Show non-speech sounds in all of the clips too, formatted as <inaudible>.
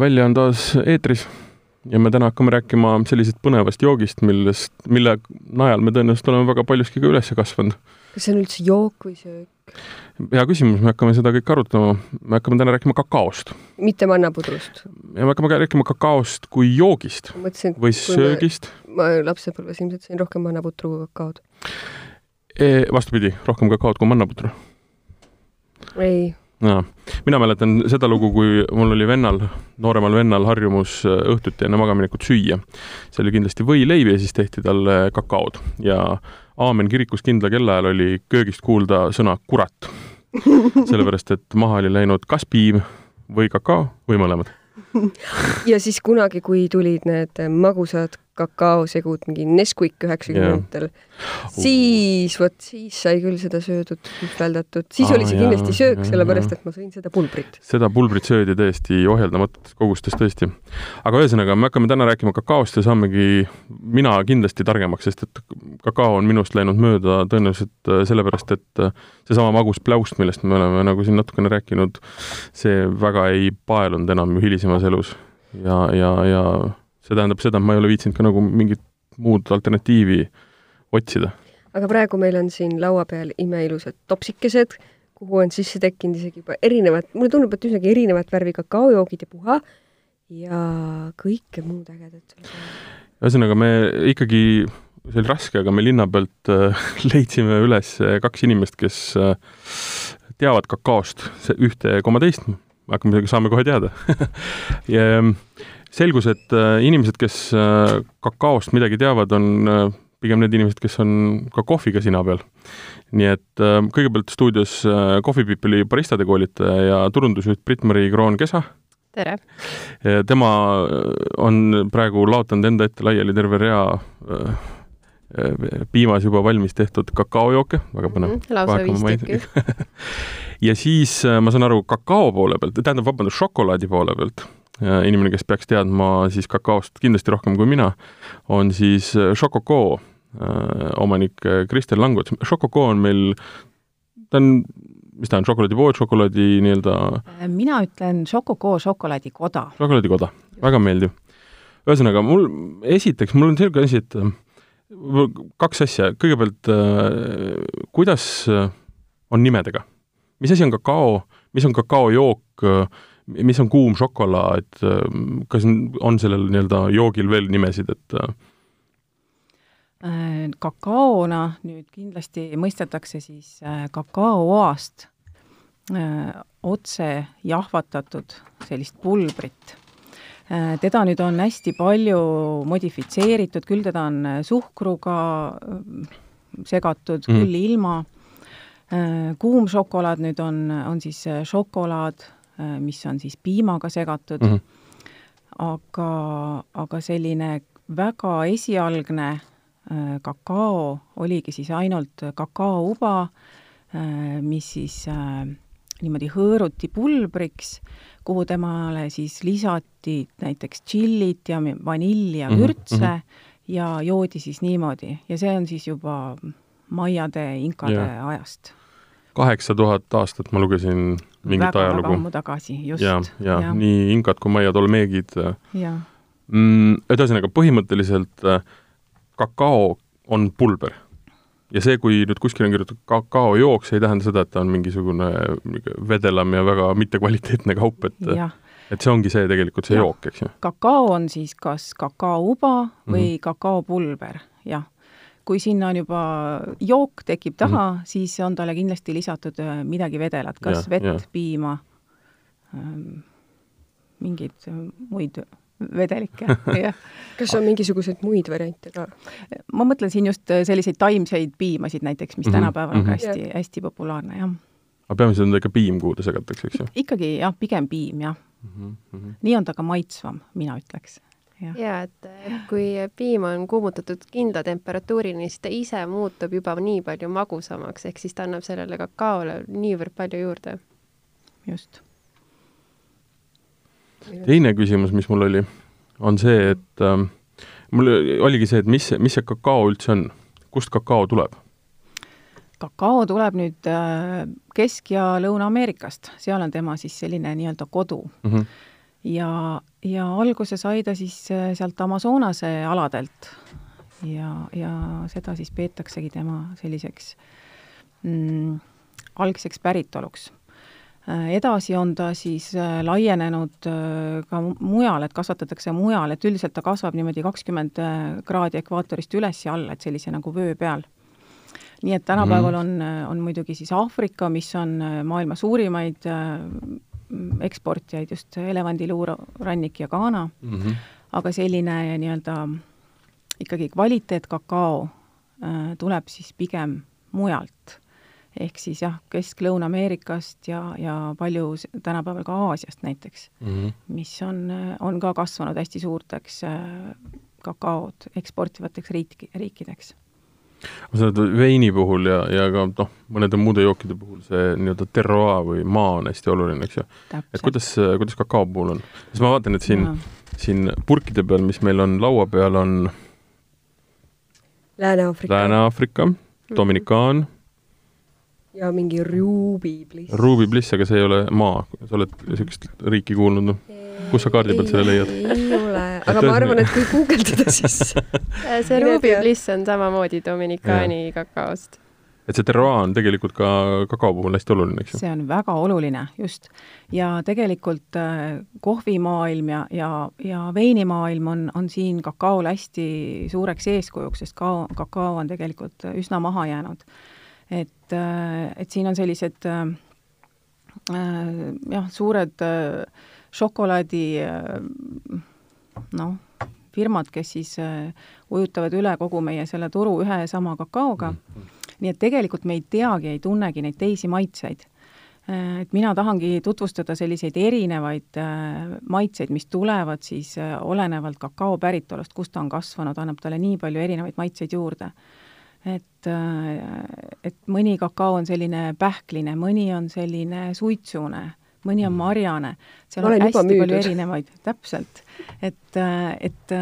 välja on taas eetris ja me täna hakkame rääkima sellisest põnevast joogist, millest, mille najal me tõenäoliselt oleme väga paljuski ka üles kasvanud. kas see on üldse jook või söök? hea küsimus, me hakkame seda kõike arutama. me hakkame täna rääkima kakaost. mitte mannapudrust? ja me hakkame rääkima kakaost kui joogist mõtlesin, või söögist. ma lapsepõlves ilmselt sõin rohkem mannaputru kui kakaod e,. vastupidi, rohkem kakaod kui mannaputru. ei jaa, mina mäletan seda lugu, kui mul oli vennal, nooremal vennal harjumus äh, õhtuti enne magamaminekut süüa. see oli kindlasti võileib ja siis tehti talle kakaod ja Aamen kirikus kindla kellaajal oli köögist kuulda sõna kurat. <laughs> sellepärast, et maha oli läinud kas piim või kakao või mõlemad ja siis kunagi, kui tulid need magusad kakaosegud mingi Nesquik üheksakümnendatel yeah., siis vot siis sai küll seda söödud, kühveldatud, siis Aa, oli see kindlasti jah, söök, sellepärast et ma sõin seda pulbrit. seda pulbrit söödi tõesti ohjeldamatutes kogustes tõesti. aga ühesõnaga, me hakkame täna rääkima kakaost ja saamegi mina kindlasti targemaks, sest et kakao on minust läinud mööda tõenäoliselt äh, sellepärast, et äh, seesama magus pläust, millest me oleme nagu siin natukene rääkinud, see väga ei paelunud enam hilisemas elus ja, ja, ja see tähendab seda, et ma ei ole viitsinud ka nagu mingit muud alternatiivi otsida. aga praegu meil on siin laua peal imeilusad topsikesed, kuhu on sisse tekkinud isegi juba erinevad, mulle tundub, et üsnagi erinevat värvi kakaojoogid ja puha ja kõike muud ägedat ühesõnaga, me ikkagi, see oli raske, aga me linna pealt äh, <laughs> leidsime üles kaks inimest, kes äh, teavad kakaost ühte koma teist, hakkame, saame kohe teada <laughs> ja selgus, et äh, inimesed, kes äh, kakaost midagi teavad, on äh, pigem need inimesed, kes on ka kohviga sina peal. nii et kõigepealt stuudios Coffee People'i baristade koolitaja ja turundusjuht Brit-Mari Kroon-Kesa. tere! tema on praegu laotanud enda ette laiali terve rea piimas juba valmis tehtud kakaojooke, väga põnev mm. -hmm, lausa viis tükki <laughs> ja siis ma saan aru, kakao poole pealt, tähendab, vabandust, šokolaadi poole pealt inimene, kes peaks teadma siis kakaost kindlasti rohkem kui mina, on siis Šokoko äh, äh, omanik äh, Kristel Langut. Šokoko on meil, ta on, mis ta on, šokolaadipood, šokolaadi nii-öelda mina ütlen Šokoko šokolaadikoda. šokolaadikoda, väga meeldiv. ühesõnaga, mul, esiteks, mul on selline asi, et kaks asja, kõigepealt kuidas on nimedega? mis asi on kakao, mis on kakaojook, mis on kuum šokolaad, kas on sellel nii-öelda joogil veel nimesid, et äh, kakaona nüüd kindlasti mõistetakse siis äh, kakaooast äh, otse jahvatatud sellist pulbrit. teda nüüd on hästi palju modifitseeritud, küll teda on suhkruga segatud mm., küll ilma. kuum šokolaad nüüd on, on siis šokolaad Äh, mis on siis piimaga segatud mm, -hmm. aga, aga selline väga esialgne äh, kakao oligi siis ainult kakaouba, äh, mis siis niimoodi hõõruti pulbriks, kuhu temale siis lisati näiteks tšillit ja vanilli ja vürtse mm -hmm. ja joodi siis niimoodi ja see on siis juba maiade, inkade ja. ajast. Kaheksa tuhat aastat ma lugesin mingit väga, ajalugu. väga ammu tagasi, just. ja, ja, ja nii inkad kui maiad olmeegid. Äh, mm, ühesõnaga, põhimõtteliselt äh, kakao on pulber. ja see, kui nüüd kuskil on kirjutatud kakaojook, see ei tähenda seda, et ta on mingisugune vedelam ja väga mittekvaliteetne kaup, et ja et see ongi see tegelikult, see ja. jook, eks ju? kakao on siis kas kakaouba või mm -hmm. kakaopulber, jah kui sinna on juba jook tekib taha mm, -hmm. siis on talle kindlasti lisatud äh, midagi vedelat, kas ja, vett, piima ähm,, mingeid muid vedelikke, <laughs> <laughs> jah. kas on mingisuguseid muid variante ka? ma mõtlen siin just äh, selliseid taimseid piimasid näiteks, mis mm -hmm. tänapäeval on mm -hmm. hästi, hästi populaarne, jah. aga peamiselt on ta ikka piim, kuhu ta segatakse, eks ju? ikkagi jah, pigem piim, jah mm. -hmm. nii on ta ka maitsvam, mina ütleks ja et kui piim on kuumutatud kindla temperatuurini, siis ta ise muutub juba nii palju magusamaks, ehk siis ta annab sellele kakaole niivõrd palju juurde. just. teine küsimus, mis mul oli, on see, et äh, mul oligi see, et mis, mis see kakao üldse on, kust kakao tuleb? kakao tuleb nüüd äh, Kesk- ja Lõuna-Ameerikast, seal on tema siis selline nii-öelda kodu mm. -hmm ja, ja alguse sai ta siis äh, sealt Amazonase aladelt ja, ja seda siis peetaksegi tema selliseks mm, algseks päritoluks äh, edasi on ta siis äh, laienenud ka mujal, et kasvatatakse mujal, et üldiselt ta kasvab niimoodi kakskümmend kraadi ekvaatorist üles ja alla, et sellise nagu vöö peal. nii et tänapäeval -hmm. on, on muidugi siis Aafrika, mis on maailma suurimaid eksportijaid just elevandiluurannik ja Ghana mm, -hmm. aga selline nii-öelda ikkagi kvaliteetkakao äh, tuleb siis pigem mujalt. ehk siis jah, Kesk-Lõuna-Ameerikast ja, ja palju tänapäeval ka Aasiast näiteks mm, -hmm. mis on, on ka kasvanud hästi suurteks äh, kakaod eksportivateks riik, riikideks ma saan aru, et veini puhul ja, ja ka noh, mõnede muude jookide puhul see nii-öelda terroir või maa on hästi oluline, eks ju. et kuidas, kuidas kakao puhul on? siis ma vaatan, et siin, siin purkide peal, mis meil on laua peal, on Lääne-Aafrika, Lääne-Aafrika, mhm. Dominikaan ja mingi Ruby Bliss. Ruby Bliss, aga see ei ole maa, sa oled niisugust riiki kuulnud, noh? kus sa kaardi pealt selle leiad? ei aga ma arvan, et kui guugeldada, siis <laughs> see Ruby Bliss on samamoodi Dominikaani kakaost et see terroir on tegelikult ka kakao puhul hästi oluline, eks ju? see on väga oluline, just. ja tegelikult äh, kohvimaailm ja, ja, ja veinimaailm on, on siin kakaole hästi suureks eeskujuks, sest kao, kakao on tegelikult üsna maha jäänud. et, äh, et siin on sellised äh, äh jah, suured äh, šokolaadi äh, noh, firmad, kes siis äh, ujutavad üle kogu meie selle turu ühe ja sama kakaoga mm. -hmm. nii et tegelikult me ei teagi, ei tunnegi neid teisi maitseid. Äh, et mina tahangi tutvustada selliseid erinevaid maitseid, mis tulevad siis olenevalt kakao päritolust, kust ta on kasvanud, annab talle nii palju erinevaid maitseid juurde et, et mõni kakao on selline pähkline, mõni on selline suitsune mõni on mm. marjane, seal on hästi palju erinevaid, täpselt. Et, et,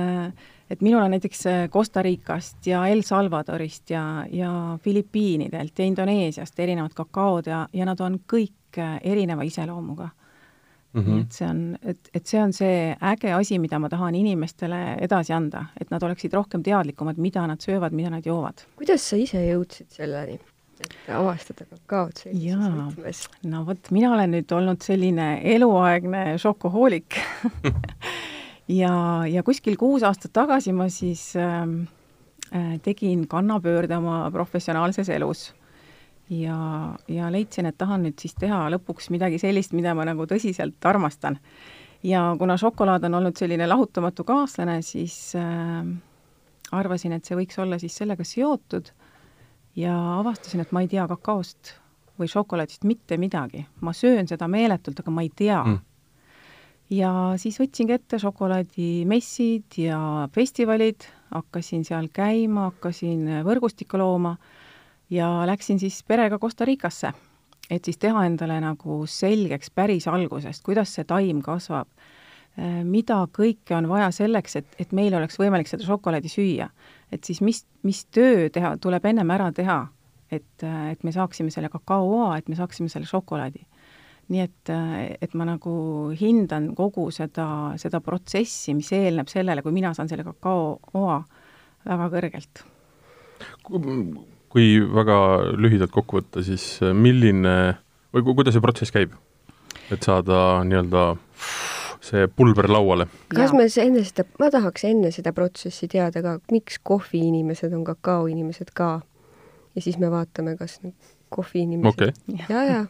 et minul on näiteks Costa Ricast ja El Salvadorist ja, ja Filipiinidelt ja Indoneesiast erinevad kakaod ja, ja nad on kõik erineva iseloomuga Mm -hmm. nii et see on, et, et see on see äge asi, mida ma tahan inimestele edasi anda, et nad oleksid rohkem teadlikumad, mida nad söövad, mida nad joovad. kuidas sa ise jõudsid selleni? et avastada kakaot sellises võtmes. no vot, mina olen nüüd olnud selline eluaegne šokohoolik <laughs> ja, ja kuskil kuus aastat tagasi ma siis ähm, äh, tegin kannapöörde oma professionaalses elus. ja, ja leidsin, et tahan nüüd siis teha lõpuks midagi sellist, mida ma nagu tõsiselt armastan. ja kuna šokolaad on olnud selline lahutamatu kaaslane, siis äh, arvasin, et see võiks olla siis sellega seotud ja avastasin, et ma ei tea kakaost või šokolaadist mitte midagi. ma söön seda meeletult, aga ma ei tea mm. Ja siis võtsingi ette šokolaadimessid ja festivalid, hakkasin seal käima, hakkasin võrgustikku looma ja läksin siis perega Costa Ricasse, et siis teha endale nagu selgeks päris algusest, kuidas see taim kasvab, mida kõike on vaja selleks, et, et meil oleks võimalik seda šokolaadi süüa? Et siis mis, mis töö teha, tuleb ennem ära teha, et, et me saaksime selle kakaoa, et me saaksime selle šokolaadi. Nii et, et ma nagu hindan kogu seda, seda protsessi, mis eelneb sellele, kui mina saan selle kakaooa väga kõrgelt. kui väga lühidalt kokku võtta, siis milline või kuidas see protsess käib? et saada nii-öelda see pulber lauale. kas me enne seda, ma tahaks enne seda protsessi teada ka, miks kohviinimesed on kakaoinimesed ka. ja siis me vaatame, kas kohviinimesed okay. ja, ja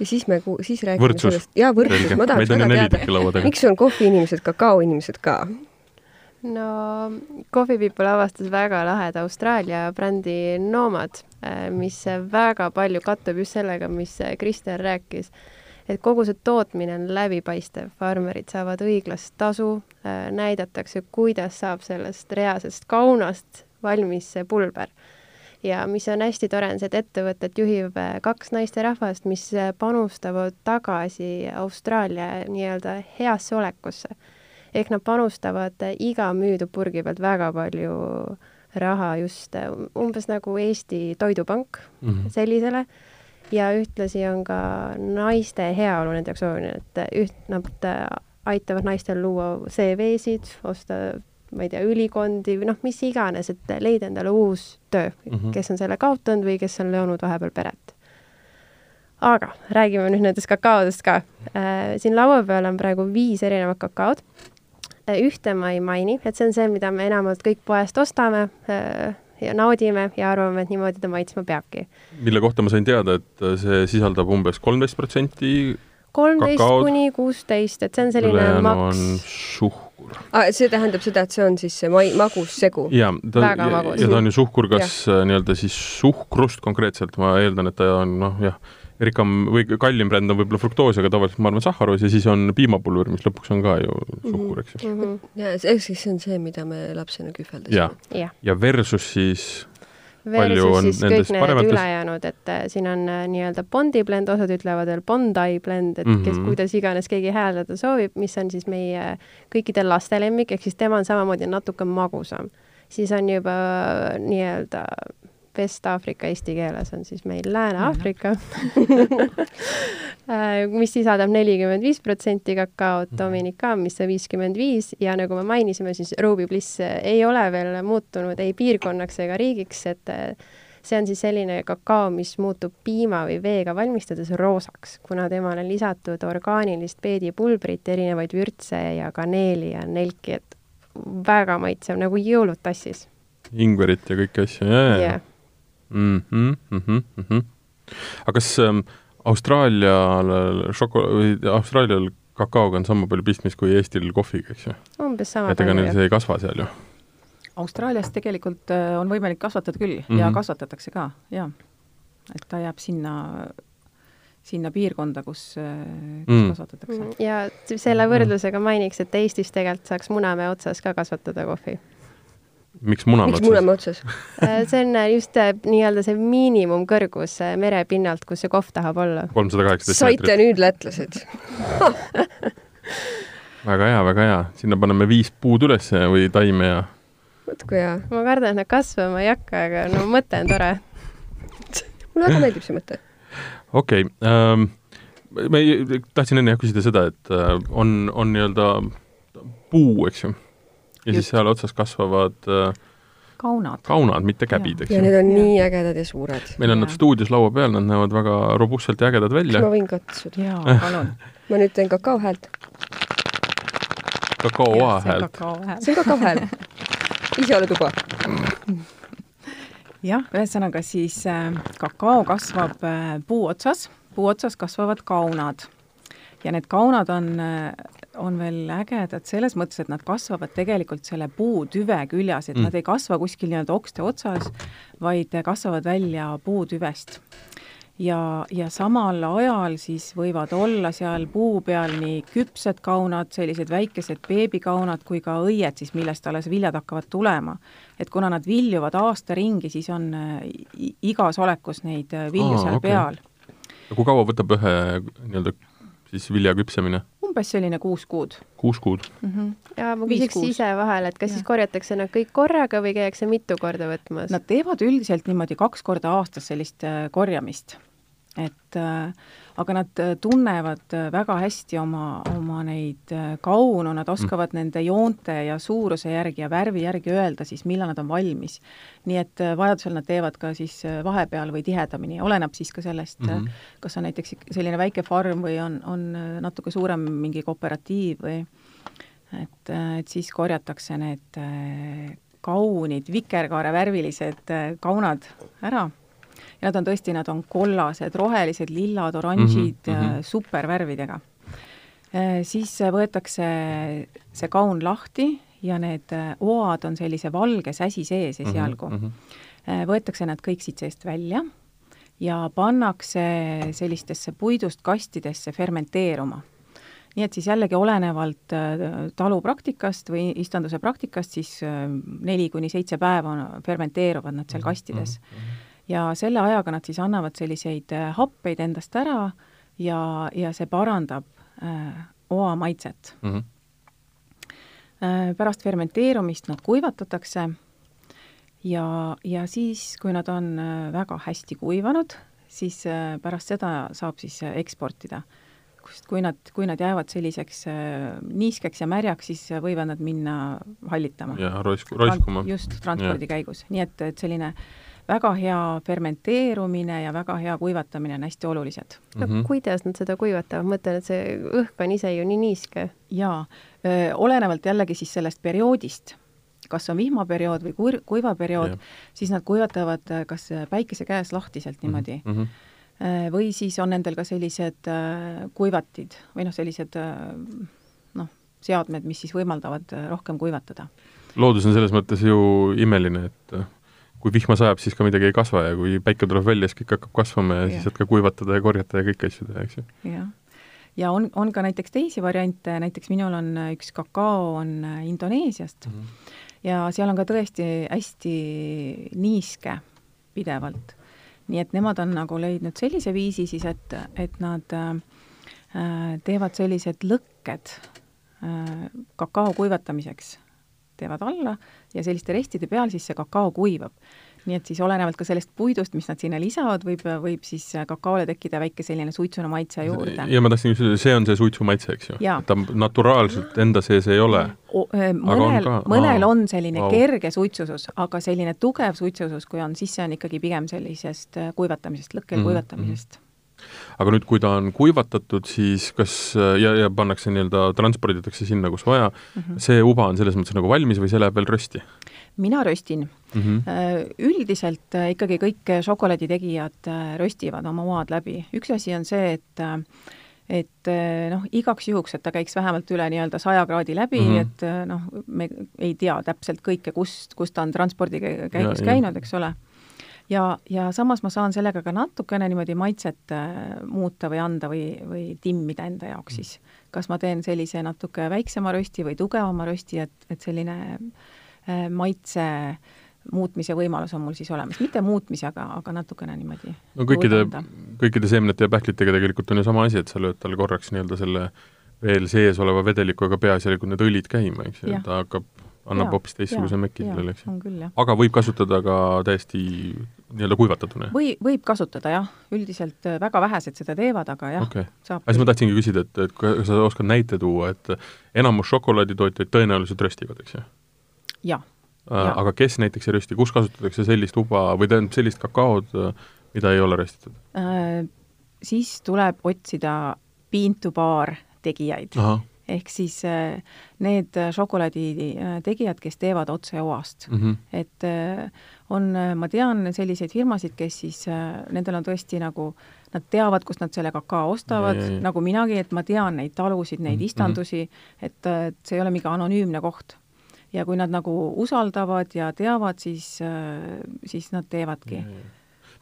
ja siis me, siis räägime võrdsus. sellest, jaa, võrdsus, ma tahaks väga teada, miks on kohviinimesed kakaoinimesed ka? no Coffee People avastas väga laheda Austraalia brändi Nomad, eh, mis väga palju kattub just sellega, mis Kristel rääkis. Et kogu see tootmine on läbipaistev, farmerid saavad õiglast tasu, äh, näidatakse, kuidas saab sellest reaalsest kaunast valmis see pulber. Ja mis on hästi tore, on see, et ettevõtet juhib äh, kaks naisterahvast, mis äh, panustavad tagasi Austraalia nii-öelda heasse olekusse. ehk nad panustavad iga müüdud purgi pealt väga palju raha just umbes nagu Eesti Toidupank mm -hmm. sellisele ja ühtlasi on ka naiste heaolu nende jaoks oluline, et üht, nad aitavad naistel luua CV-sid, osta ma ei tea, ülikondi või noh, mis iganes, et leida endale uus töö mm, -hmm. kes on selle kaotanud või kes on loonud vahepeal peret. aga räägime nüüd nendest kakaodest ka äh,. siin laua peal on praegu viis erinevat kakaod äh,. ühte ma ei maini, et see on see, mida me enamalt kõik poest ostame äh, ja naudime ja arvame, et niimoodi ta maitsma peabki. mille kohta ma sain teada, et see sisaldab umbes kolmteist protsenti kolmteist kuni kuusteist, et see on selline maks. Suhkur ah,. see tähendab seda, et see on siis see mai-, magus segu? jaa, ta, ja, ja ta on ju suhkur, kas äh, nii-öelda siis suhkrust konkreetselt, ma eeldan, et ta on noh, jah, rikkam või kallim bränd on võib-olla fruktoos, aga tavaliselt ma arvan sahharus ja siis on piimapulver, mis lõpuks on ka ju suhkur, eks ju mm -hmm.. ja ehk siis see on see, mida me lapsena kühveldasime. ja, ja., ja versus siis siis kõik need paremates... ülejäänud, et äh, siin on äh, nii-öelda Bondi blend, osad ütlevad veel Bondi blend, et mm -hmm. kes, mhm. kuidas iganes keegi hääldada soovib, mis on siis meie kõikide laste lemmik, ehk siis tema on samamoodi natuke magusam. siis on juba äh, nii-öelda West-Aafrika eesti keeles on siis meil Lääne-Aafrika <laughs> äh, mis sisaldab nelikümmend viis protsenti kakaot, mhm. On viiskümmend viis ja nagu me mainisime, siis Ruby Bliss ei ole veel muutunud ei piirkonnaks ega riigiks, et äh, see on siis selline kakao, mis muutub piima või veega valmistades roosaks, kuna temale on lisatud orgaanilist peedipulbrit, erinevaid vürtse ja kaneeli ja nelki, et väga maitsev, nagu jõulud tassis. ingverit ja kõiki asju, jaa yeah mm. -hmm, mm -hmm, mm -hmm. aga kas ähm, Austraalial šoko- või Austraalial kakaoga on sama palju pistmist kui Eestil kohviga, eks ju? umbes sama et ega neil see ei kasva seal ju? Austraalias tegelikult äh, on võimalik kasvatada küll mm -hmm. ja mhm. kasvatatakse ka, jaa. et ta jääb sinna sinna piirkonda, kus, äh, kus mm. kasvatatakse. Ja selle võrdlusega mainiks, et Eestis tegelikult saaks Munamäe otsas ka kasvatada kohvi miks Munamäe otsas? miks Munamäe otsas <laughs> äh, see on äh, just äh, nii-öelda see miinimumkõrgus merepinnalt, kus see kohv tahab olla. kolmsada kaheksateist meetrit. saite nüüd, lätlased <laughs> väga hea, väga hea. sinna paneme viis puud üles või taime ja vot kui hea. ma kardan, et nad kasvama ei hakka, aga no mõte on tore <laughs> mulle väga meeldib see mõte. okei okay, ähm,, ma ei, tahtsin enne jah küsida seda, et äh, on, on nii-öelda puu, eks ju ja Just. siis seal otsas kasvavad äh, kaunad. kaunad, mitte käbid, eks ju. ja need on ja. nii ägedad ja suured. meil on ja. nad stuudios laua peal, nad näevad väga robustselt ja ägedad välja. kas ma võin katsuda? jaa, <laughs> palun ma nüüd teen kakao häält. kakaoa häält. see on kakao hääl. ise oled juba? <laughs> jah, ühesõnaga siis äh, kakao kasvab äh, puu otsas, puu otsas kasvavad kaunad ja need kaunad on äh, on veel ägedad selles mõttes, et nad kasvavad tegelikult selle puutüve küljas, et mm. nad ei kasva kuskil nii-öelda okste otsas, vaid kasvavad välja puutüvest. ja, ja samal ajal siis võivad olla seal puu peal nii küpsed kaunad, sellised väikesed beebikaunad, kui ka õied siis, millest alles viljad hakkavad tulema. et kuna nad viljuvad aasta ringi, siis on äh, igas olekus neid äh, vilju Aa, seal okay. peal. kui kaua võtab ühe nii-öelda siis vilja küpsemine? umbes selline kuus kuud. kuus kuud mm? -hmm. ja ma küsiks ise vahel, et kas ja. siis korjatakse nad kõik korraga või käiakse mitu korda võtmas? Nad teevad üldiselt niimoodi kaks korda aastas sellist äh, korjamist. Et äh, aga nad äh, tunnevad äh, väga hästi oma, oma neid kaunu, nad oskavad mm. nende joonte ja suuruse järgi ja värvi järgi öelda siis, millal nad on valmis. nii et vajadusel nad teevad ka siis vahepeal või tihedamini, oleneb siis ka sellest mm, -hmm. kas on näiteks selline väike farm või on, on natuke suurem mingi kooperatiiv või et, et siis korjatakse need kaunid vikerkaarevärvilised kaunad ära ja nad on tõesti, nad on kollased, rohelised, lillad, oranžid mm, -hmm. supervärvidega. Äh, siis võetakse see kaun lahti ja need äh, oad on sellise valge säsi sees esialgu mm. -hmm. võetakse nad kõik siit seest välja ja pannakse sellistesse puidust kastidesse fermenteeruma nii et siis jällegi olenevalt talupraktikast või istanduse praktikast, siis neli kuni seitse päeva fermenteeruvad nad seal mhm, kastides mm. -hmm ja selle ajaga nad siis annavad selliseid äh, happeid endast ära ja, ja see parandab äh, oa maitset mm. -hmm. Äh, pärast fermenteerumist nad kuivatatakse ja, ja siis, kui nad on äh, väga hästi kuivanud, siis äh, pärast seda saab siis äh, eksportida sest kui nad, kui nad jäävad selliseks äh, niiskeks ja märjaks, siis võivad nad minna hallitama. ja roisku, roiskuma. just, transpordi ja. käigus, nii et, et selline väga hea fermenteerumine ja väga hea kuivatamine on hästi olulised. no mm -hmm. kuidas nad seda kuivatavad, ma mõtlen, et see õhk on ise ju nii niiske. jaa, olenevalt jällegi siis sellest perioodist kas on vihmaperiood või kur-, kuivaperiood, siis nad kuivatavad kas päikese käes lahtiselt niimoodi mm. -hmm Äh, või siis on nendel ka sellised äh, kuivatid või noh, sellised äh, noh, seadmed, mis siis võimaldavad rohkem kuivatada. loodus on selles mõttes ju imeline, et kui vihma sajab, siis ka midagi ei kasva ja kui päike tuleb välja, siis kõik hakkab kasvama ja, ja. siis saad ka kuivatada ja korjata ja kõiki asju teha, eks ju. jah. ja on, on ka näiteks teisi variante, näiteks minul on üks kakao, on Indoneesiast mm -hmm. ja seal on ka tõesti hästi niiske pidevalt nii et nemad on nagu leidnud sellise viisi siis, et, et nad äh, teevad sellised lõkked äh, kakao kuivatamiseks, teevad alla ja selliste restide peal siis see kakao kuivab nii et siis olenevalt ka sellest puidust, mis nad sinna lisavad, võib, võib siis kakaole tekkida väike selline suitsune maitse juurde. ja ma tahtsin küsida, see on see suitsu maitse, eks ju? ta naturaalselt enda sees ei ole? mõnel, mõnel aa, on selline wow. kerge suitsusus, aga selline tugev suitsusus, kui on, siis see on ikkagi pigem sellisest kuivatamisest, lõkkel mm -hmm. kuivatamisest aga nüüd, kui ta on kuivatatud, siis kas ja, ja pannakse nii-öelda, transporditakse sinna, kus vaja mm, -hmm. see uba on selles mõttes nagu valmis või see läheb veel rösti? mina röstin mm. -hmm. Üldiselt äh, ikkagi kõik šokolaaditegijad äh, röstivad oma moad läbi. üks asi on see, et et noh, igaks juhuks, et ta käiks vähemalt üle nii-öelda saja kraadi läbi mm, -hmm. et noh, me ei tea täpselt kõike, kust, kust ta on transpordi käigus käinud, eks ole. Ja, ja samas ma saan sellega ka natukene niimoodi maitset muuta või anda või, või timmida enda jaoks siis. kas ma teen sellise natuke väiksema rösti või tugevama rösti, et, et selline äh, Äh, maitse muutmise võimalus on mul siis olemas, mitte muutmise, aga, aga natukene niimoodi. no kõikide, kõikide seemnete ja pähklitega tegelikult on ju sama asi, et sa lööd talle korraks nii-öelda selle veel sees oleva vedelikuga peaasjalikult need õlid käima, eks ju, ta hakkab, annab hoopis teistsuguse meki sellele, eks ju. aga võib kasutada ka täiesti nii-öelda kuivatatuna? või, võib kasutada jah, üldiselt äh, väga vähesed seda teevad, aga jah okay., saab. aga siis ma tahtsingi küsida, et, et kas sa oskad näite tuua, et enamus šokolaaditootjaid tõenäoliselt röstivad, eks ju? jah äh, ja.. aga kes näiteks ei rösti, kus kasutatakse sellist uba või tähendab sellist kakaod, mida ei ole röstitud äh,? siis tuleb otsida bean-to-bar tegijaid. Ehk siis äh, need šokolaadi äh, tegijad, kes teevad otse oast mm. -hmm. et äh, on, ma tean selliseid firmasid, kes siis, nendel on tõesti nagu nad teavad, kust nad selle kakao ostavad, nagu minagi, et ma tean neid talusid, neid mm -hmm. istandusi, et, et see ei ole mingi anonüümne koht ja kui nad nagu usaldavad ja teavad, siis, äh, siis nad teevadki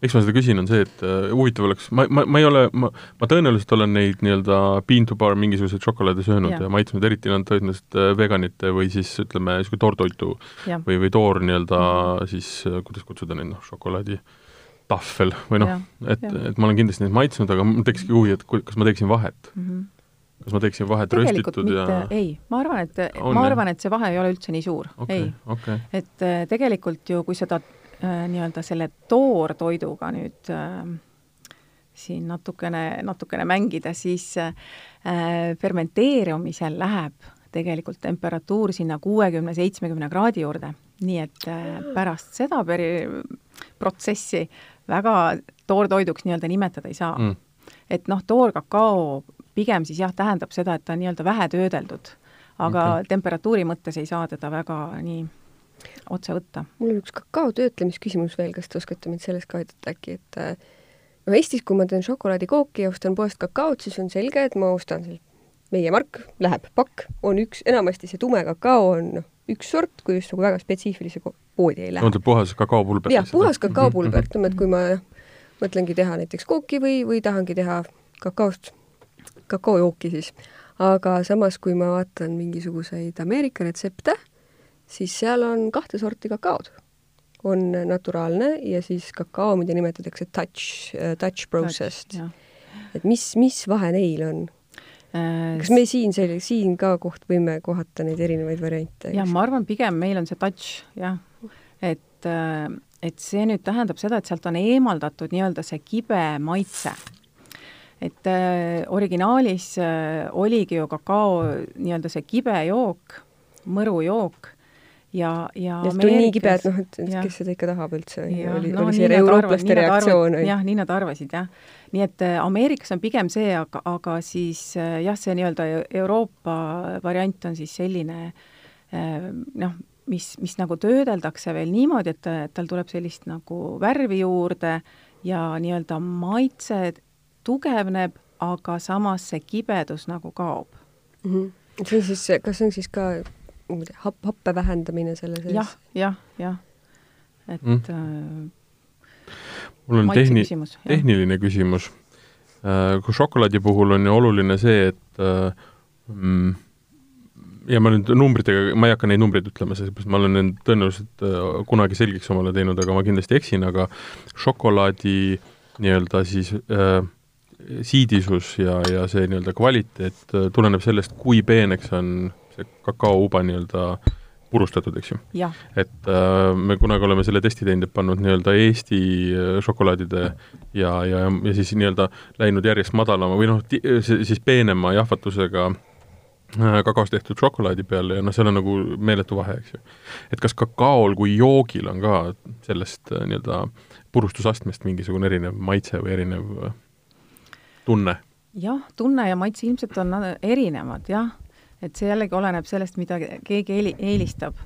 miks ma seda küsin, on see, et uh, huvitav oleks, ma, ma, ma ei ole, ma, ma tõenäoliselt olen neid nii-öelda bean to bar mingisuguseid šokolaade söönud ja, ja maitsnud, eriti nad tõenäoliselt uh, veganite või siis ütleme, niisugune toortoitu ja. või, või toor nii-öelda mm. siis uh,, kuidas kutsuda neid, noh, šokolaadi tahvel või noh, et, et ma olen kindlasti neid maitsnud, aga mul tekkiski huvi, et kas ma teeksin vahet? Mm. -hmm kas ma teeksin vahet tegelikult röstitud mitte, ja ei, ma arvan, et, ma arvan, et see vahe ei ole üldse nii suur. Okay,, ei. okay.. et äh, tegelikult ju, kui seda äh, nii-öelda selle toortoiduga nüüd äh, siin natukene, natukene mängida, siis äh, fermenteerumisel läheb tegelikult temperatuur sinna kuuekümne, seitsmekümne kraadi juurde, nii et äh, pärast seda peri-, protsessi väga toortoiduks nii-öelda nimetada ei saa. Mm. Et noh, toorkakao pigem siis jah, tähendab seda, et ta on nii-öelda vähe töödeldud, aga okay. temperatuuri mõttes ei saa teda väga nii otse võtta. mul on üks kakao töötlemisküsimus veel, kas te oskate mind selles ka aidata äkki, et no Eestis, kui ma teen šokolaadikooki ja ostan poest kakaot, siis on selge, et ma ostan seal meie mark, läheb pakk, on üks, enamasti see tume kakao on noh, üks sort, kui just nagu väga spetsiifilise poodi ei lähe. on see puhas kakaopulber? jah, puhas kakaopulber, ütleme, et kui ma mõtlengi teha näiteks kooki või, või tahangi teha kakaost kakaojooki siis. aga samas, kui ma vaatan mingisuguseid Ameerika retsepte, siis seal on kahte sorti kakaod. on naturaalne ja siis kakao, mida nimetatakse touch, äh, touch processed. et mis, mis vahe neil on? Äh, kas me siin siin ka koht võime kohata neid erinevaid variante? jah, ma arvan, pigem meil on see touch, jah. et, äh, et see nüüd tähendab seda, et sealt on eemaldatud nii-öelda see kibe maitse et äh, originaalis äh, oligi ju kakao nii-öelda see kibe jook, mõrujook ja, ja ja see tuli nii kibe, et noh, et kes seda ikka tahab üldse, oli, no, oli see eurooplaste reaktsioon. jah, nii nad arvasid, jah. nii et äh, Ameerikas on pigem see, aga, aga siis äh, jah, see nii-öelda Euroopa variant on siis selline äh, noh, mis, mis nagu töödeldakse veel niimoodi, et, et tal tuleb sellist nagu värvi juurde ja nii-öelda maitse tugevneb, aga samas see kibedus nagu kaob mm. -hmm. see on siis, kas see on siis ka happ, happe vähendamine selle sees ja,. jah, jah, jah. et mm. äh, mul on tehni-, tehniline küsimus äh,. kui šokolaadi puhul on ju oluline see, et äh, mm, ja ma nüüd numbritega, ma ei hakka neid numbreid ütlema, sellepärast ma olen need tõenäoliselt äh, kunagi selgeks omale teinud, aga ma kindlasti eksin, aga šokolaadi nii-öelda siis äh, siidisus ja, ja see nii-öelda kvaliteet äh, tuleneb sellest, kui peeneks on see kakaouba nii-öelda purustatud, eks ju. et äh, me kunagi oleme selle testi teinud, et pannud nii-öelda Eesti äh, šokolaadide ja, ja, ja siis nii-öelda läinud järjest madalama või noh, siis peenema jahvatusega äh, kakaost tehtud šokolaadi peale ja noh, seal on nagu meeletu vahe, eks ju. et kas kakaol kui joogil on ka sellest äh, nii-öelda purustusastmest mingisugune erinev maitse või erinev tunne? jah, tunne ja maitse ilmselt on erinevad, jah et see jällegi oleneb sellest, mida keegi eeli-, eelistab.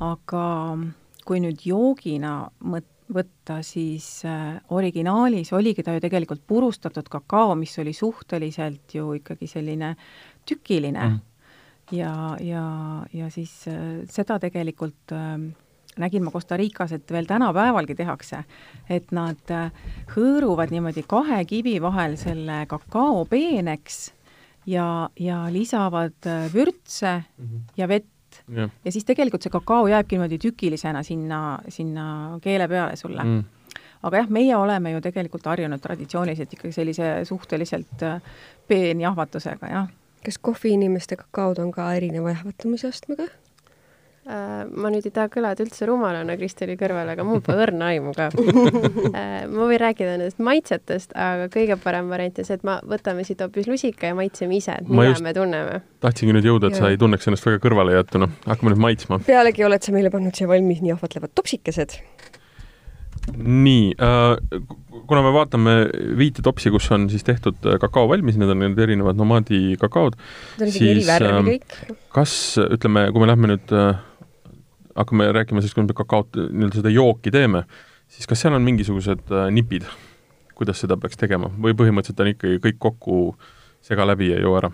aga kui nüüd joogina mõt-, võtta, siis äh, originaalis oligi ta ju tegelikult purustatud kakao, mis oli suhteliselt ju ikkagi selline tükiline mm. ja, ja, ja siis äh, seda tegelikult äh, nägin ma Costa Ricas, et veel tänapäevalgi tehakse, et nad äh, hõõruvad niimoodi kahe kivi vahel selle kakao peeneks ja, ja lisavad äh, vürtse mm -hmm. ja vett ja. ja siis tegelikult see kakao jääbki niimoodi tükilisena sinna, sinna keele peale sulle mm. aga jah, meie oleme ju tegelikult harjunud traditsiooniliselt ikkagi sellise suhteliselt äh, peenjahvatusega, jah. kas kohviinimeste kakaod on ka erineva jahvatamise astmega? Äh, ma nüüd ei taha kõlada üldse rumalana Kristeli kõrval, aga mul pole <laughs> õrna aimu ka. Äh, ma võin rääkida nendest maitsetest, aga kõige parem variant on see, et ma, võtame siit hoopis lusika ja maitseme ise, et mida me tunneme. tahtsingi nüüd jõuda, et ja. sa ei tunneks ennast väga kõrvalejäetuna, hakkame nüüd maitsma. pealegi oled sa meile pannud siia valmis nii ahvatlevad topsikesed. nii äh,, kuna me vaatame viite topsi, kus on siis tehtud äh, kakao valmis, need on need erinevad nomaadi kakaod, siis äh, kas, ütleme, kui me lähme nüüd äh, hakkame rääkima siis, kui me kakaot, nii-öelda seda jooki teeme, siis kas seal on mingisugused äh, nipid, kuidas seda peaks tegema või põhimõtteliselt on ikkagi kõik kokku sega läbi ja joo ära?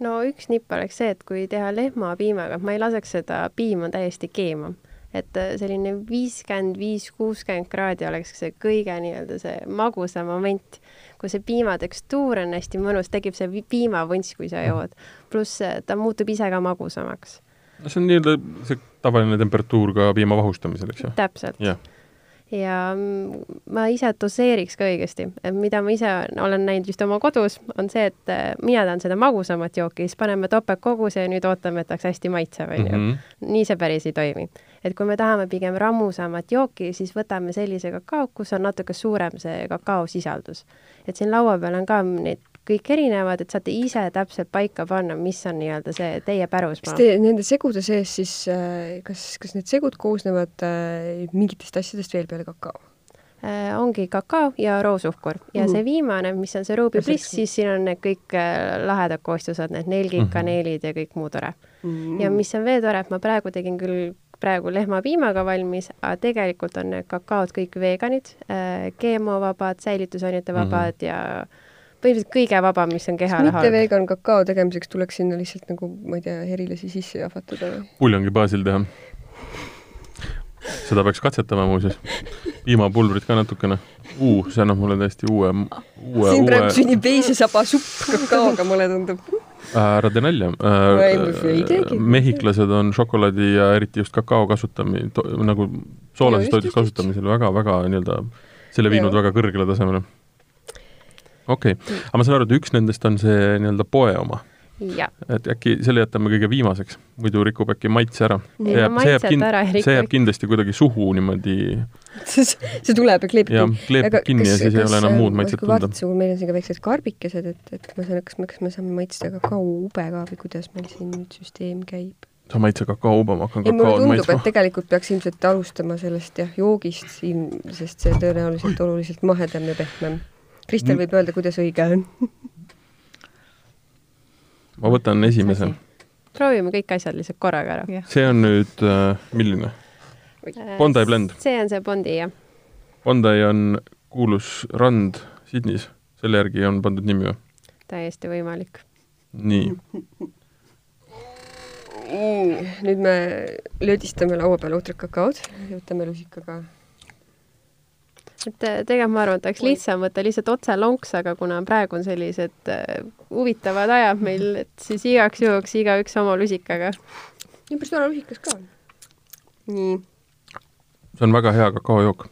no üks nipp oleks see, et kui teha lehmapiimaga, ma ei laseks seda piima täiesti keema. et äh, selline viiskümmend viis, kuuskümmend kraadi oleks see kõige nii-öelda see magusam moment, kui see piima tekstuur on hästi mõnus, tekib see piimavunts, kui sa jood. pluss äh, ta muutub ise ka magusamaks no see on nii-öelda see tavaline temperatuur ka piima vahustamisel, eks ju? täpselt yeah ja ma ise doseeriks ka õigesti, et mida ma ise olen näinud just oma kodus, on see, et äh, mina tahan seda magusamat jooki, siis paneme topeltkoguse ja nüüd ootame, et oleks hästi maitsev, onju. Mhm. nii see päris ei toimi. et kui me tahame pigem rammusamat jooki, siis võtame sellise kakao, kus on natuke suurem see kakaosisaldus. et siin laua peal on ka neid kõik erinevad, et saate ise täpselt paika panna, mis on nii-öelda see teie pärusmaa. kas te nende segude sees siis, äh, kas, kas need segud koosnevad äh, mingitest asjadest veel peale kakao? Äh, ongi kakao ja roosuhkur ja mm. see viimane, mis on see Ruby Bliss, siis siin on need kõik lahedad koostised, need nelgid mm., kaneelid ja kõik muu tore mm.. ja mis on veel tore, et ma praegu tegin küll praegu lehmapiimaga valmis, aga tegelikult on need kakaod kõik veganid, GMO-vabad, säilitusainete vabad mm -hmm. ja põhimõtteliselt kõige vabam, mis on kehale halb. mitte vegan kakao tegemiseks tuleks sinna lihtsalt nagu, ma ei tea, herilasi sisse jahvatada või? puljongi baasil teha. seda peaks katsetama muuseas. piimapulbrit ka natukene. Uh, see annab mulle täiesti uue, uue, siin praegu sünnib veisesaba supp kakaoga, mulle tundub ära tee nalja äh,. mehhiklased on šokolaadi ja eriti just kakao kasutamine, nagu soolases toidus kasutamisel väga-väga nii-öelda selle viinud väga kõrgele tasemele okei okay., aga ma saan aru, et üks nendest on see nii-öelda poe oma? et äkki selle jätame kõige viimaseks, muidu rikub äkki maitse ära. see jääb, see jääb, kind, see jääb kindlasti kuidagi suhu niimoodi see tuleb ja kleebib jah, kleebib kinni kas, ja siis kas, ei ole enam muud maitset tunda. meil on siin ka väiksed karbikesed, et, et ma saan, kas me, kas me saame maitsta kakaoube ka või kuidas meil siin nüüd süsteem käib? sa maitse kakaoube, ma hakkan kakaod maitsma. tundub, et tegelikult peaks ilmselt alustama sellest jah, joogist siin, sest see tõenäoliselt oluliselt mahedam ja pehmem. Kristel võib öelda, kuidas õige on ma võtan esimese. proovime kõik asjad lihtsalt korraga ära. see on nüüd äh,, milline? Bondi blend? see on see Bondi, jah. Bondi on kuulus rand Sydneys, selle järgi on pandud nimi või? täiesti võimalik. nii nüüd me löödistame laua peal ohtrad kakaod, võtame rusikaga et äh, tegelikult ma arvan, et oleks lihtsam võtta lihtsalt otse lonks, aga kuna praegu on sellised uh, huvitavad ajad meil, et siis igaks juhuks igaüks oma lusikaga. nii päris tore lusikas ka. nii. see on väga hea kakaojook.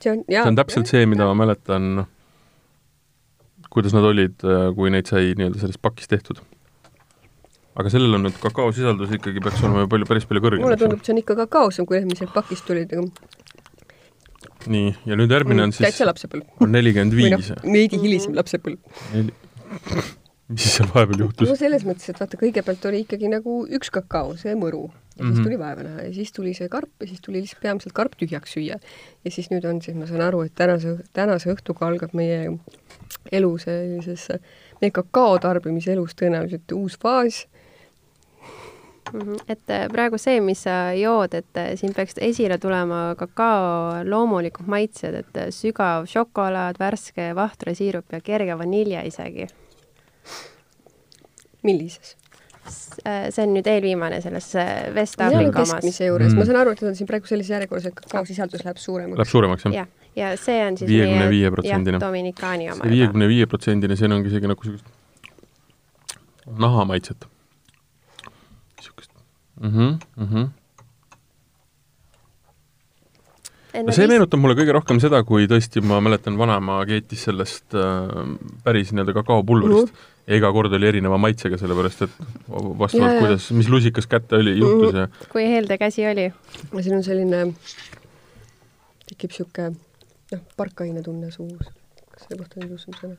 see on, jaa. see on täpselt see, mida ma mäletan, kuidas nad olid, äh, kui neid sai nii-öelda sellest pakist tehtud aga sellel on nüüd kakaosisaldus ikkagi peaks olema ju palju, päris palju kõrgem. mulle tundub, see on ikka kakaosem, kui need, mis sealt pakist tulid, aga nii, ja nüüd järgmine on mm, siis täitsa lapsepõlv. on nelikümmend viis. noh, veidi hilisem lapsepõlv Neli.... <laughs> mis siis seal vahepeal juhtus? no selles mõttes, et vaata, kõigepealt oli ikkagi nagu üks kakao, see mõru, ja mm -hmm. siis mhm. tuli vaeva näha ja siis tuli see karp ja siis tuli lihtsalt peamiselt karp tühjaks süüa. ja siis nüüd on siis, ma saan aru, et tänase, tänase õhtuga algab meie elu sellises, meie kakao tarbimise elus tõenäoliselt uus faas. Et äh, praegu see, mis sa jood, et äh, siin peaks esile tulema kakao loomulikud maitsed, et äh, sügav šokolaad, värske vahtrasiirup ja kerge vanilje isegi. millises? see on nüüd eelviimane selles Vest-Aafrika omas. keskmise juures mm., ma saan aru, et nad on siin praegu sellises järjekorras, et kakaosisaldus läheb suuremaks. Läheb suuremaks, jah? jah, ja see on siis viiekümne viie protsendine. Dominikaani oma. see viiekümne viie protsendine, see ongi isegi nagu sellist nahamaitset mm. -hmm, mm -hmm. no see meenutab mulle kõige rohkem seda, kui tõesti ma mäletan, vanaema keetis sellest äh, päris nii-öelda kakaopulbrist mm. -hmm. ja iga kord oli erineva maitsega, sellepärast et vastavalt, kuidas, mis lusikas kätte oli, juhtus mm -hmm. ja kui helde käsi oli? siin on selline, tekib niisugune noh, parkaine tunne suus. kas selle kohta on ilusam sõna?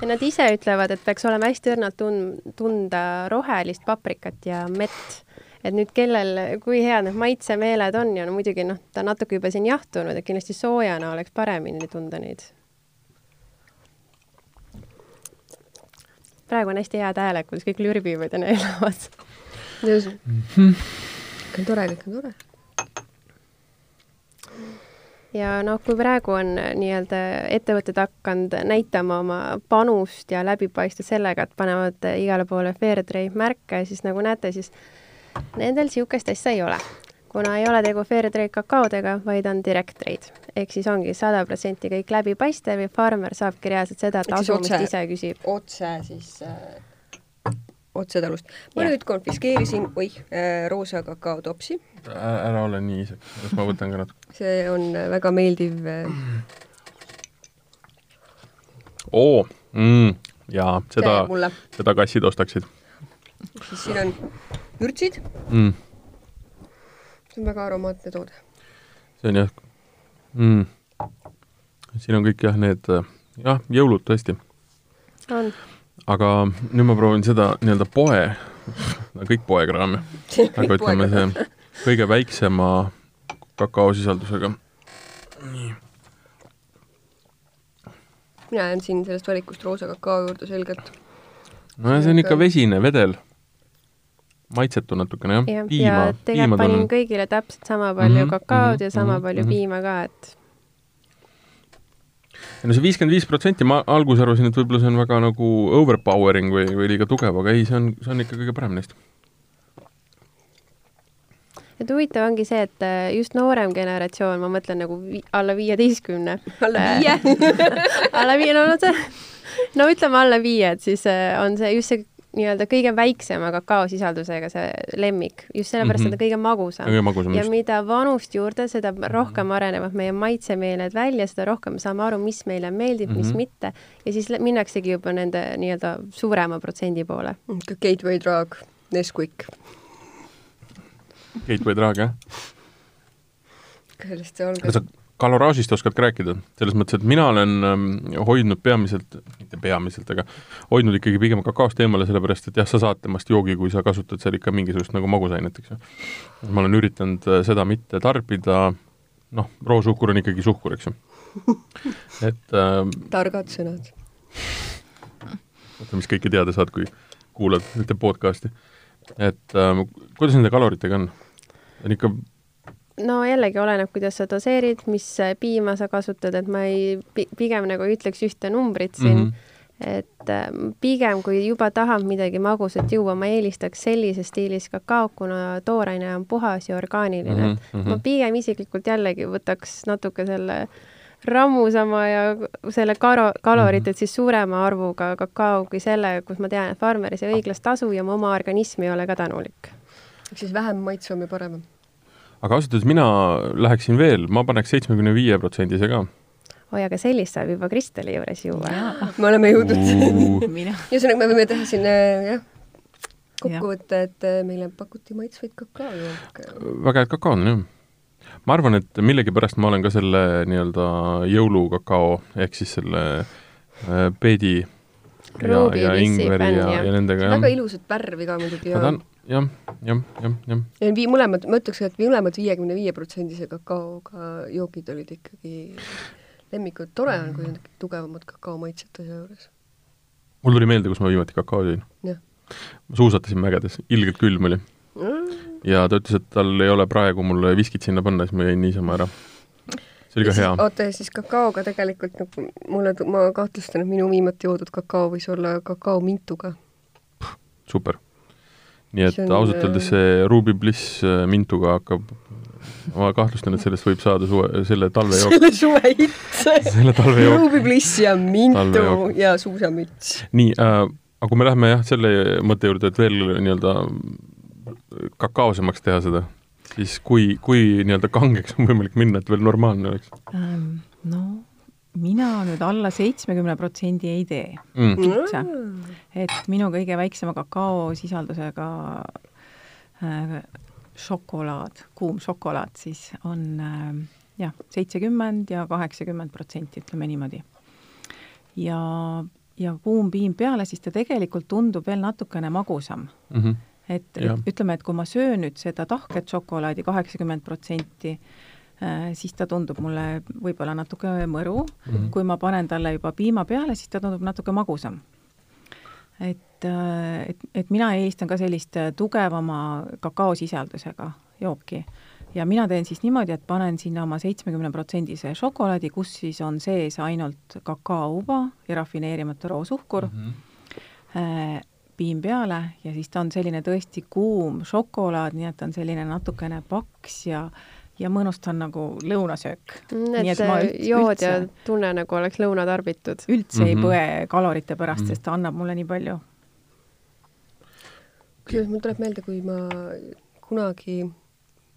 ja nad ise ütlevad, et peaks olema hästi õrnalt tun-, tunda rohelist paprikat ja mett et nüüd kellel, kui head need maitsemeeled on ja no muidugi noh, ta natuke juba siin jahtunud, et kindlasti soojana oleks paremini tunda neid. praegu on hästi head hääled, kuidas kõik lürbivad ja neelavad. kõik on tore, kõik on tore ja noh, kui praegu on nii-öelda ettevõtted hakanud näitama oma panust ja läbipaistvust sellega, et panevad igale poole Fairtrade märke, siis nagu näete, siis Nendel niisugust asja ei ole, kuna ei ole tegu fair trade kakaodega, vaid on direct trade. ehk siis ongi sada protsenti kõik läbipaistev ja farmer saabki reaalselt seda tasumist ise küsib. otse siis äh, otse talust. ma ja. nüüd konfiskeerisin, oih äh,, roosa kakaotopsi. ära ole nii isegi, las ma võtan ka natuke. <laughs> see on äh, väga meeldiv äh.... oo mm,, jaa, seda, seda kassid ostaksid. siis siin on vürtsid mm.. see on väga aromaatne toode. see on jah mm.. siin on kõik jah, need jah, jõulud tõesti. on. aga nüüd ma proovin seda nii-öelda poe, <laughs> kõik poekraam ju, aga ütleme see kõige väiksema kakaosisaldusega. nii mina jään siin sellest valikust roosa kakao juurde selgelt. no ja see on ikka vesine, vedel maitsetu natukene jah ja,. tegelikult panin on... kõigile täpselt sama palju mm -hmm, kakaod mm -hmm, ja sama mm -hmm, palju mm -hmm. piima ka, et ja no see viiskümmend viis protsenti, ma alguses arvasin, et võib-olla see on väga nagu overpowering või, või liiga tugev, aga ei, see on, see on ikka kõige parem neist. et huvitav ongi see, et äh, just noorem generatsioon, ma mõtlen nagu vi alla viieteistkümne. alla viie <laughs> alla viie, no, no see, no ütleme alla viie, et siis äh, on see just see nii-öelda kõige väiksema kakaosisaldusega see lemmik, just sellepärast mm, -hmm. et ta kõige magusam. kõige magusam, ja just. mida vanust juurde, seda rohkem arenevad meie maitsemeeled välja, seda rohkem saame aru, mis meile meeldib mm, -hmm. mis Mhm. mitte. ja siis minnaksegi juba nende nii-öelda suurema protsendi poole. ka Gateway Drug, Nesquik, Gateway Drag, jah? sellest see algas. Kaloraažist oskad ka rääkida? selles mõttes, et mina olen ähm, hoidnud peamiselt, mitte peamiselt, aga hoidnud ikkagi pigem kakaost eemale, sellepärast et jah, sa saad temast joogi, kui sa kasutad seal ikka mingisugust nagu magusainet, eks ju. ma olen üritanud äh, seda mitte tarbida, noh, roosuhkur on ikkagi suhkur, eks ju. <laughs> et äh, targad sõnad. vaata, mis kõike teada saad, kui kuulad ühte podcast'i. et äh, kuidas nende kaloritega on? on ikka no jällegi oleneb, kuidas sa doseerid, mis piima sa kasutad, et ma ei, pigem nagu ei ütleks ühte numbrit siin mm. -hmm. et äh, pigem, kui juba tahab midagi magusat juua, ma eelistaks sellises stiilis kakaot, kuna tooraine on puhas ja orgaaniline mm. -hmm. ma pigem isiklikult jällegi võtaks natuke selle rammusama ja selle karo-, kalorit, et siis suurema arvuga kakao kui selle, kus ma tean, et farmer ei saa õiglast tasu ja mu oma organism ei ole ka tänulik. ehk siis vähem maitsvam ja parem. Aga ausalt öeldes mina läheksin veel, ma paneks seitsmekümne viie protsendise ka. oi, aga sellist saab juba Kristeli juures juua. me oleme jõudnud mina ühesõnaga, me võime teha siin äh, jah, kokkuvõtte, et äh, meile pakuti maitsvaid kakaojooke. väga head kakao on, jah. ma arvan, et millegipärast ma olen ka selle nii-öelda jõulukakao ehk siis selle äh, peedi ja, ja ingveri ja, ja nendega, väga ilusat värvi ka muidugi ja tahan, jah, jah, jah, jah, ja vii-, mõlemad, ma ütleks, et mõlemad viiekümne viie protsendise kakaoga joogid olid ikkagi lemmikud. tore on, kui on tugevamad kakaomaitset asja juures. mul tuli meelde, kus ma viimati kakao jõin. Ma suusatasin mägedes, ilgelt külm oli. ja ta ütles, et tal ei ole praegu mulle viskit sinna panna, siis ma jõin niisama ära. see oli ka hea. oota, ja siis kakaoga tegelikult nagu mulle, ma kahtlustan, et minu viimati joodud kakao võis olla kakaomintuga. super. Nii et See on, ausalt öeldes see Ruby Bliss äh, mintuga hakkab, ma kahtlustan, et sellest võib saada suve, selle talve <laughs> jook, selle suve hitt. <laughs> selle talve jook. Ruby Bliss ja mintu ja suusamüts. nii äh,, aga kui me läheme jah, selle mõtte juurde, et veel nii-öelda kakaosemaks teha seda, siis kui, kui nii-öelda kangeks on võimalik minna, et veel normaalne oleks ähm, no mina nüüd alla seitsmekümne protsendi ei tee mm.? üldse. et minu kõige väiksema kakaosisaldusega äh, šokolaad, kuum šokolaad siis on äh, jah, seitsekümmend ja kaheksakümmend protsenti, ütleme niimoodi. ja, ja kuum piim peale, siis ta tegelikult tundub veel natukene magusam Mm -hmm. et, et ütleme, et kui ma söön nüüd seda tahket šokolaadi kaheksakümmend protsenti, siis ta tundub mulle võib-olla natuke mõru mm. -hmm. kui ma panen talle juba piima peale, siis ta tundub natuke magusam. et, et, et mina eelistan ka sellist tugevama kakaosisaldusega jooki ja mina teen siis niimoodi, et panen sinna oma seitsmekümne protsendise šokolaadi, kus siis on sees ainult kakaouba ja rafineerimata roosuhkur mm, -hmm. piim peale ja siis ta on selline tõesti kuum šokolaad, nii et ta on selline natukene paks ja ja mõnus ta on nagu lõunasöök. Mm, et see jood ja tunne nagu oleks lõuna tarbitud. üldse mm -hmm. ei Mhm. põe kalorite pärast mm. -hmm. sest ta annab mulle nii palju kusjuures mul tuleb meelde, kui ma kunagi,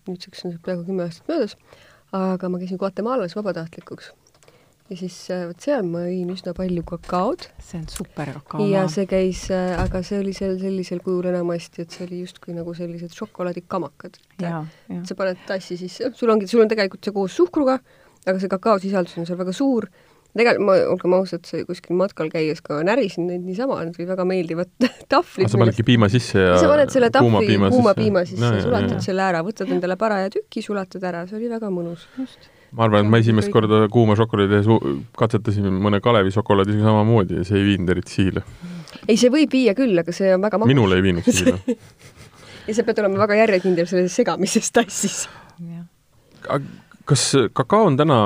nüüdseks on see peaaegu kümme aastat möödas, aga ma käisin Guatemalas vabatahtlikuks ja siis äh, vot seal ma jõin üsna palju kakaod. see on super kakao. ja see käis, aga see oli seal sellisel kujul enamasti, et see oli justkui nagu sellised šokolaadikamakad. sa paned tassi sisse, sul ongi, sul on tegelikult see koos suhkruga, aga see kakaosisaldus on seal väga suur. tegelikult ma, olgem ausad, see kuskil matkal käies ka närisin neid niisama, need olid väga meeldivad <laughs> tahvlid. sa panedki piima sisse ja sa paned selle tahvli kuuma piima, piima sisse no, sulatad selle ära, võtad endale paraja tüki, sulatad ära, see oli väga mõnus. just ma arvan, et ma esimest korda kuuma šokolaadi katsetasin mõne Kalevi šokolaadiga samamoodi ja see ei viinud eriti sihile. ei, see võib viia küll, aga see on väga magus. minule ei viinud sihile <laughs> ja sa pead olema väga järjekindel selles segamises tassis. kas kakao on täna,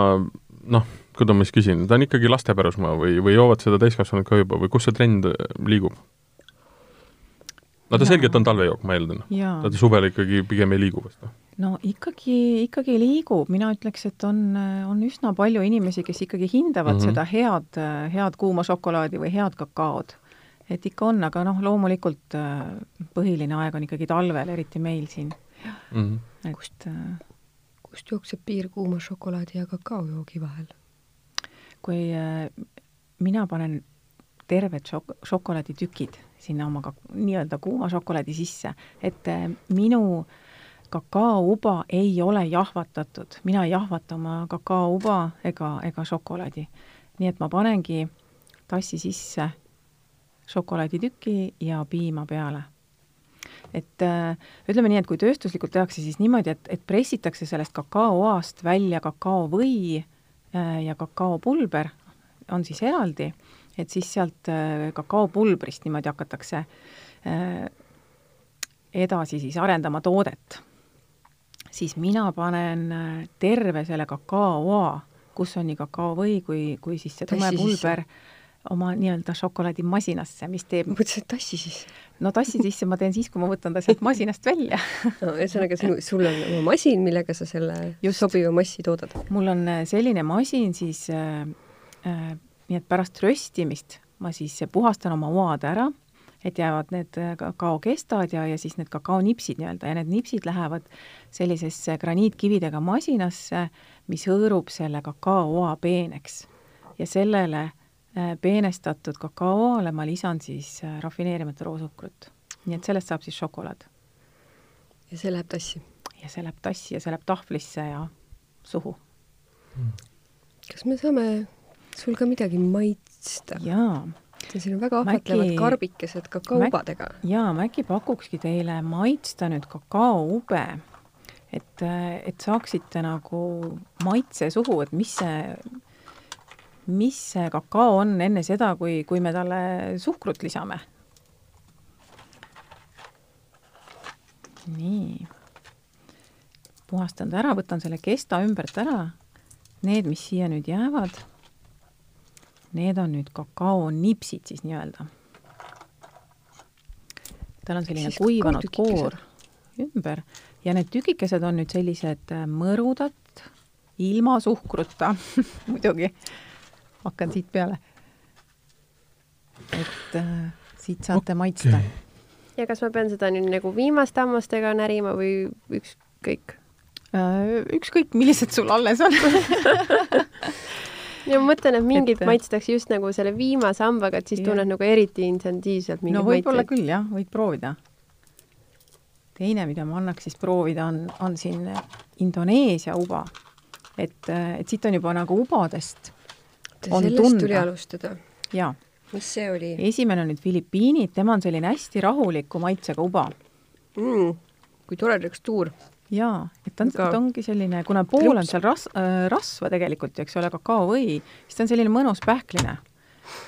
noh, kuidas ma siis küsin, ta on ikkagi laste pärusmaa või, või joovad seda täiskasvanud ka juba või kus see trend liigub? no ta ja. selgelt on talvejook, ma eeldan. ta suvel ikkagi pigem ei liigu vast, noh no ikkagi, ikkagi liigub, mina ütleks, et on, on üsna palju inimesi, kes ikkagi hindavad mm -hmm. seda head, head kuuma šokolaadi või head kakaod. et ikka on, aga noh, loomulikult äh, põhiline aeg on ikkagi talvel, eriti meil siin mm. -hmm. et kust äh, kust jookseb piir kuuma šokolaadi ja kakaojoogi vahel? kui äh, mina panen terved šok-, šokolaaditükid sinna oma ka-, nii-öelda kuuma šokolaadi sisse, et äh, minu kakaouba ei ole jahvatatud, mina ei jahvata oma kakaouba ega, ega šokolaadi. nii et ma panengi tassi sisse šokolaaditüki ja piima peale. et äh, ütleme nii, et kui tööstuslikult tehakse, siis niimoodi, et, et pressitakse sellest kakaoast välja kakaovõi äh, ja kakaopulber on siis eraldi, et siis sealt äh, kakaopulbrist niimoodi hakatakse edasi siis arendama toodet. Siis mina panen terve selle kakaoa, kus on nii kakaovõi kui, kui siis see tume pulber sisse oma nii-öelda šokolaadimasinasse, mis teeb mõtlesin, et tassi sisse? no tassi sisse ma teen siis, kui ma võtan ta sealt masinast välja no ühesõnaga, sul on oma masin, millega sa selle Just. sobiva massi toodad? mul on äh, selline masin siis äh, äh, nii et pärast röstimist ma siis puhastan oma oad ära, et jäävad need äh, kakaokestad ja, ja siis need kakaonipsid nii-öelda ja need nipsid lähevad sellisesse graniitkividega masinasse, mis hõõrub selle kakaooa peeneks. ja sellele Äh, peenestatud kakaole ma lisan siis äh, rafineerimata roosukkrut. nii et sellest saab siis šokolaad. ja see läheb tassi? ja see läheb tassi ja see läheb tahvlisse ja suhu mm.. kas me saame sul ka midagi maitsta? jaa. Siin on väga ahvatlevad karbikesed kakaoubadega. jaa, ma äkki pakukski teile maitsta nüüd kakaoube, et, et saaksite nagu maitse suhu, et mis see mis see kakao on enne seda, kui, kui me talle suhkrut lisame. nii. puhastan ta ära, võtan selle kesta ümbert ära. Need, mis siia nüüd jäävad, need on nüüd kakaonipsid siis nii-öelda. tal on selline siis kuivanud koor ümber ja need tükikesed on nüüd sellised mõrudad, ilma suhkruta <laughs> muidugi hakkan siit peale. et äh, siit saate okay. maitsta. ja kas ma pean seda nüüd nagu viimaste hammastega närima või ükskõik äh,? ükskõik, millised sul alles on <laughs> ja ma mõtlen, et mingit et... Maitstakse just nagu selle viimase hambaga, et siis tunned nagu eriti intensiivselt mingeid no võib-olla küll jah, võid proovida. teine, mida ma annaks siis proovida, on, on siin Indoneesia uba. et, et siit on juba nagu ubadest on sellest tunda. tuli alustada? jaa. mis see oli? esimene on nüüd Filipiinid, tema on selline hästi rahuliku maitsega uba mm,. kui tore tekstuur. Jaa, et ta on, ta ongi selline, kuna pool on seal ras- äh,, rasva tegelikult, eks ole, kakaovõi, siis ta on selline mõnus pähkline.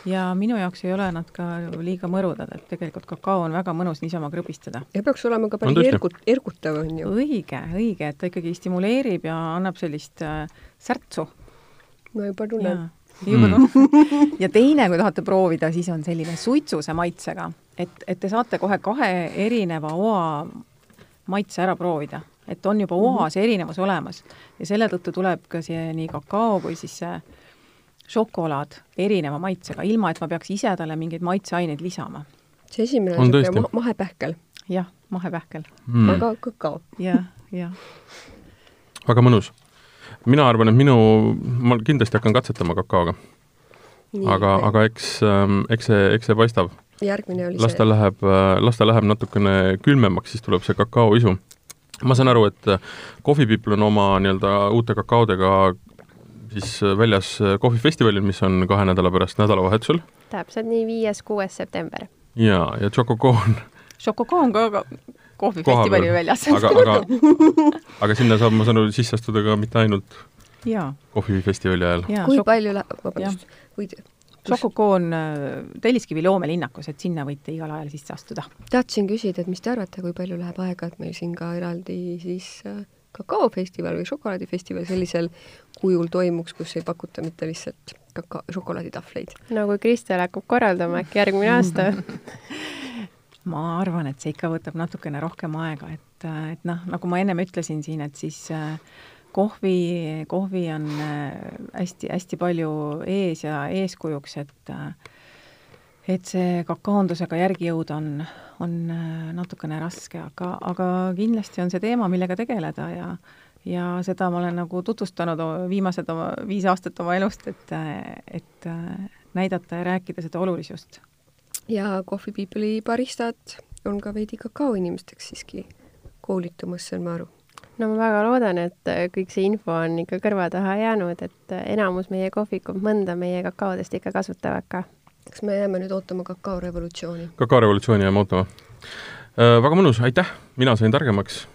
ja minu jaoks ei ole nad ka liiga mõrudad, et tegelikult kakao on väga mõnus niisama krõbistada. ja peaks olema ka päris ergut-, ergutav, on ju. õige, õige, et ta ikkagi stimuleerib ja annab sellist äh, särtsu. ma juba tunnen juba mm. noh. ja teine, kui tahate proovida, siis on selline suitsuse maitsega, et, et te saate kohe kahe erineva oa maitse ära proovida, et on juba oas mm -hmm. erinevus olemas ja selle tõttu tuleb ka see nii kakao kui siis see šokolaad erineva maitsega, ilma et ma peaks ise talle mingeid maitseaineid lisama. see esimene on niisugune ma mahepähkel. jah, mahepähkel mm.. aga kakao. jah, jah. väga mõnus mina arvan, et minu, ma kindlasti hakkan katsetama kakaoga. aga, aga eks, ähm, eks see, eks see paistab. järgmine oli las ta see. läheb, äh, las ta läheb natukene külmemaks, siis tuleb see kakaoisu. Ma saan aru, et äh, Coffee People on oma nii-öelda uute kakaodega siis äh, väljas kohvifestivalil, mis on kahe nädala pärast nädalavahetusel. täpselt nii, viies-kuues september. jaa, ja Chococoon Chococoon ka kohvifestivali väljas. aga, aga, <laughs> aga sinna saab, ma saan aru, sisse astuda ka mitte ainult kohvifestivali ajal. kui šok... palju vabandust, võid Šokokoon äh, Telliskivi loomelinnakus, et sinna võite igal ajal sisse astuda. tahtsin küsida, et mis te arvate, kui palju läheb aega, et meil siin ka eraldi siis äh, kakaofestival või šokolaadifestival sellisel kujul toimuks, kus ei pakuta mitte lihtsalt kaka-, šokolaaditahvleid? no kui Kristel hakkab korraldama äkki järgmine aasta <laughs> ma arvan, et see ikka võtab natukene rohkem aega, et, et noh, nagu ma ennem ütlesin siin, et siis äh, kohvi, kohvi on hästi-hästi äh, palju ees ja eeskujuks, et äh, et see kakaondusega järgi jõuda on, on äh, natukene raske, aga, aga kindlasti on see teema, millega tegeleda ja ja seda ma olen nagu tutvustanud viimased oma, viis aastat oma elust, et, et näidata ja rääkida seda olulisust. ja People'i baristad on ka veidi kakaoinimesteks siiski koolitumas, saan ma aru no ma väga loodan, et äh, kõik see info on ikka kõrva taha jäänud, et äh, enamus meie kohvikud mõnda meie kakaodest ikka kasutavad ka. kas me jääme nüüd ootama kakaorevolutsiooni? kakaorevolutsiooni jääme ootama äh,. väga mõnus, aitäh, mina sain targemaks,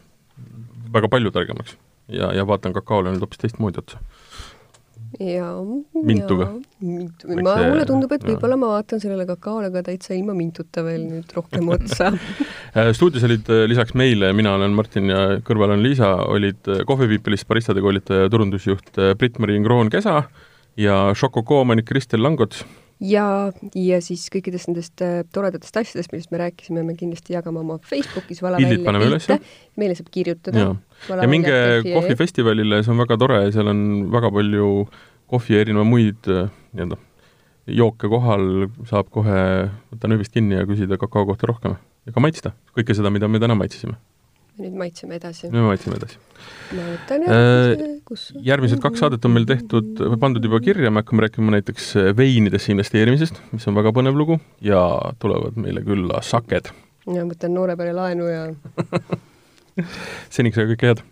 väga palju targemaks ja, ja vaatan kakaole nüüd hoopis teistmoodi otsa ja mintuga. mintuga. ma, mulle tundub, et võib-olla ma vaatan sellele kakaole ka täitsa ilma mintuta veel nüüd rohkem otsa. <laughs> Äh, stuudios olid äh, lisaks meile, mina olen Martin ja kõrval on Liisa, olid äh, People'ist baristade koolitaja, turundusjuht Brit-Marin Kroon-Kesa ja Šokoko omanik Kristel Langot. Ja, ja siis kõikidest nendest toredatest asjadest, millest me rääkisime, me kindlasti jagame oma Facebookis vala Pildid välja pilte, meile saab kirjutada. ja minge kohvifestivalile, see on väga tore, seal on väga palju kohvi ja erinevaid muid äh, nii-öelda jooke kohal, saab kohe võtta nööbist kinni ja küsida kakao kohta rohkem ja ka maitsta kõike seda, mida me täna maitsesime nüüd maitseme edasi. nüüd maitseme edasi. ma äh, kus järgmised kaks saadet on meil tehtud, pandud juba kirja, me hakkame rääkima näiteks veinidesse investeerimisest, mis on väga põnev lugu, ja tulevad meile külla saked. ja võtan noore pere laenu ja <laughs> <laughs> seniks aga kõike head!